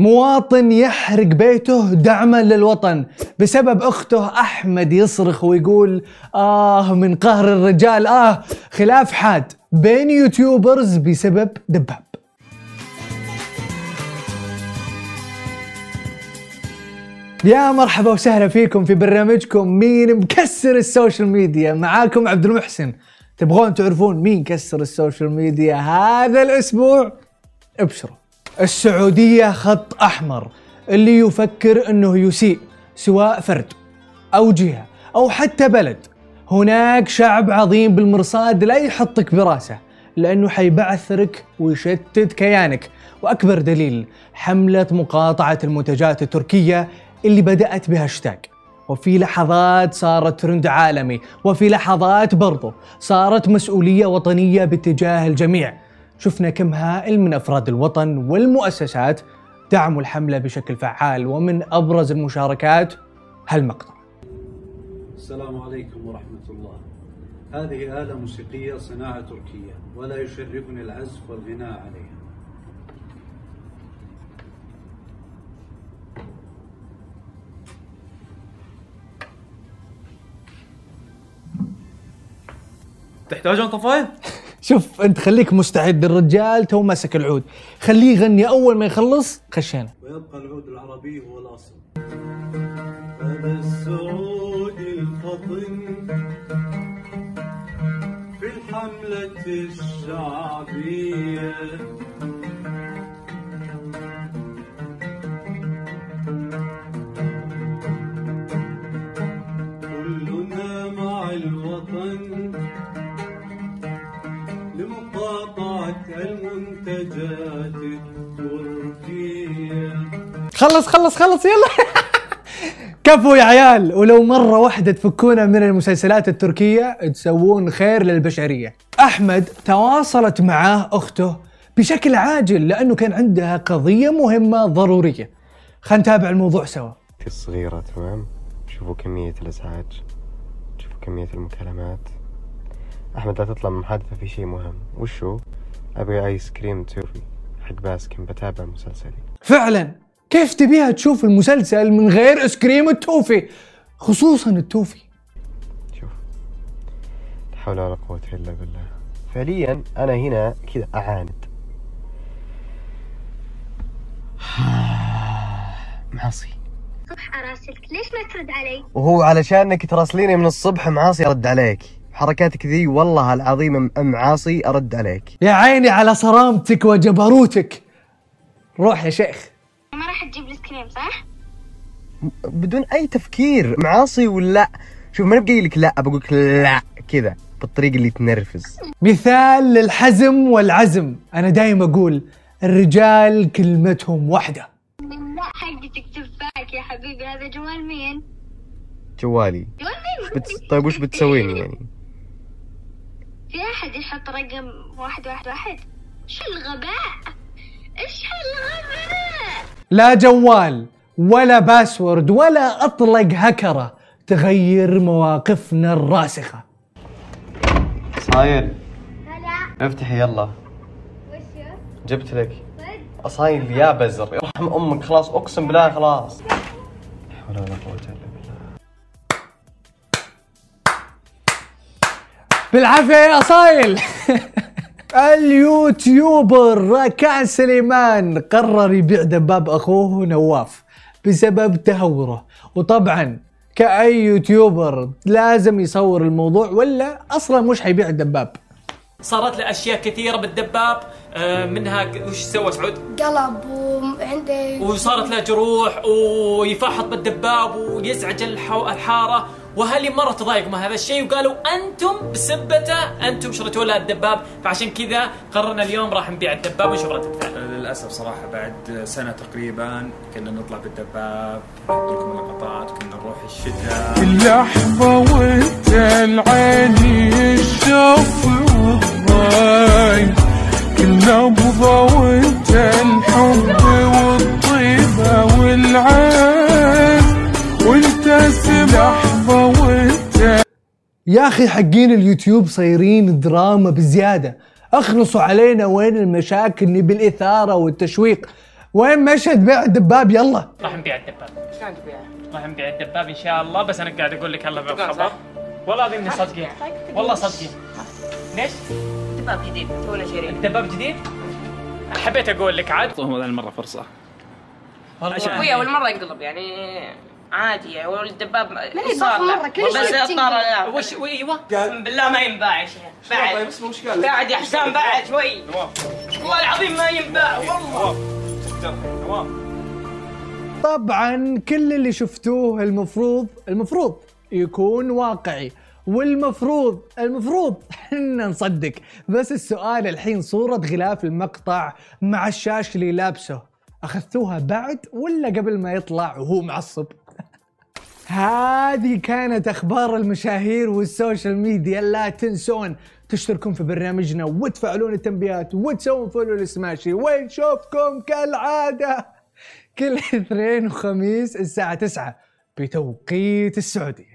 مواطن يحرق بيته دعما للوطن. بسبب أخته أحمد يصرخ ويقول آه من قهر الرجال. آه خلاف حاد بين YouTubers بسبب دباب. يا مرحبا وسهلا فيكم في برنامجكم مين مكسر ال social media. معاكم عبد المحسن. تبغون تعرفون مين كسر ال social media هذا الأسبوع؟ ابشروا. السعودية خط أحمر اللي يفكر أنه يسيء سواء فرد أو جهة أو حتى بلد. هناك شعب عظيم بالمرصاد لا يحطك براسه لأنه حيبعثرك ويشتت كيانك. وأكبر دليل حملة مقاطعة المنتجات التركية اللي بدأت بهاشتاج. وفي لحظات صارت ترند عالمي وفي لحظات برضو صارت مسؤولية وطنية باتجاه الجميع. شفنا كم هائل من أفراد الوطن والمؤسسات دعموا الحملة بشكل فعال ومن أبرز المشاركات هالمقطع. السلام عليكم ورحمة الله. هذه آلة موسيقية صناعة تركية ولا يشرفني العزف والغناء عليها. تحتاجون طفاية؟ شوف انت خليك مستعد الرجال تو ماسك العود خليه يغني أول ما يخلص خشينا ويبقى العود العربي هو الأصل. هذا السعود الفطن في الحملة الشعبية المنتجات التركية خلص خلص خلص يلا. كفو يا عيال ولو مرة واحدة تفكونا من المسلسلات التركية تسوون خير للبشرية. أحمد تواصلت معاه أخته بشكل عاجل لأنه كان عندها قضية مهمة ضرورية. خلينا نتابع الموضوع سوا. الصغيرة تمام؟ شوفوا كمية الإزعاج. شوفوا كمية المكالمات. أحمد لا تطلع من محادثة في شيء مهم. وشو؟ أبي آيس كريم توفي حق باسكن بتابع مسلسلي. فعلا. كيف تبيها تشوف المسلسل من غير اسكريم التوفي؟ خصوصا التوفي. شوف لا حول ولا قوة إلا بالله. فعليا أنا هنا كذا أعاند. معصي. صبح أراسلك. ليش ما ترد علي؟ وهو علشانك تراسليني من الصبح معاصي أرد عليك. حركاتك ذي والله العظيم م- معاصي أرد عليك. يا عيني على صرامتك وجبروتك. روح يا شيخ. ما راح تجيب لي سكريم صح؟ بدون أي تفكير. معاصي ولا؟ شوف ما بقايل لك لا بقول لك لا كذا بالطريقة اللي تنرفز. مثال للحزم والعزم. أنا دايم أقول الرجال كلمتهم واحدة. لا حقتك تفاك يا حبيبي. هذا جوال مين؟ جوالي. جوال مين؟ بت... طيب وش بتسوين يعني؟ في أحد يحط رقم واحد واحد واحد؟ شو الغباء؟ إيش هالغباء؟ لا جوال ولا باسورد ولا أطلق هكرة تغير مواقفنا الراسخة صايل هلا افتحي يلا وشو؟ جبت لك؟ أصايل يا بزر يرحم أمك خلاص أقسم بالله خلاص لا حول ولا قوة إلا بالله بالعافية يا أصايل اليوتيوبر ركان سليمان قرر يبيع دباب أخوه نواف بسبب تهورة وطبعا كأي يوتيوبر لازم يصور الموضوع ولا أصلا مش حيبيع الدباب صارت له أشياء كثيرة بالدباب آه، منها وش سوى سعود؟ قلب وعندي وصارت له جروح ويفحط بالدباب ويزعج. الحارة واهلي مره تضايقوا من هذا الشيء؟ وقالوا أنتم بسبته أنتم شريتوا له الدباب. فعشان كذا قررنا اليوم راح نبيع الدباب ونشوف رده فعله. للأسف صراحة بعد سنة تقريبا كنا نطلع بالدباب نحط لكم لقطات كنا نروح الشتاء. اللحظة وانت العين الشوف والضاي كل يا أخي حقين اليوتيوب صايرين دراما بزيادة. أخلصوا علينا وين المشاكل نبي الاثاره والتشويق. وين مشهد بيع الدباب؟ يلا. راح نبيع الدباب. شلون تبيعه؟ راح نبيع الدباب إن شاء الله بس أنا قاعد أقول لك هلا بالخبر؟ والله العظيم إني صادقين. والله صادقين. ليش؟ دباب جديد تونا شارين الدباب جديد؟ حبيت أقول لك عاد. أعطوهم هذه المرة فرصة. والله أخوي أول مرة ينقلب يعني عادي يعني والدباب هي صار. مرة، كل بس شيء اضطر بتنقلب. لا. وش إيوه. اقسم بالله ما ينباع يا شيخ. بعد. بس مو اشكال بعد يا حسام بعد شوي. والله العظيم ما ينباع والله. نواف طبعا كل اللي شفتوه المفروض المفروض يكون واقعي. والمفروض المفروض إحنا نصدق. بس السؤال الحين صورة غلاف المقطع مع الشاش اللي لابسه. أخذتوها بعد ولا قبل ما يطلع وهو معصب؟ هذه كانت أخبار المشاهير وال social media. لا تنسون تشتركون في برنامجنا وتفعلون التنبيهات وتسوون follow لسماشي ونشوفكم كالعادة؟ كل اثنين وخميس الساعة 9 بتوقيت السعوديه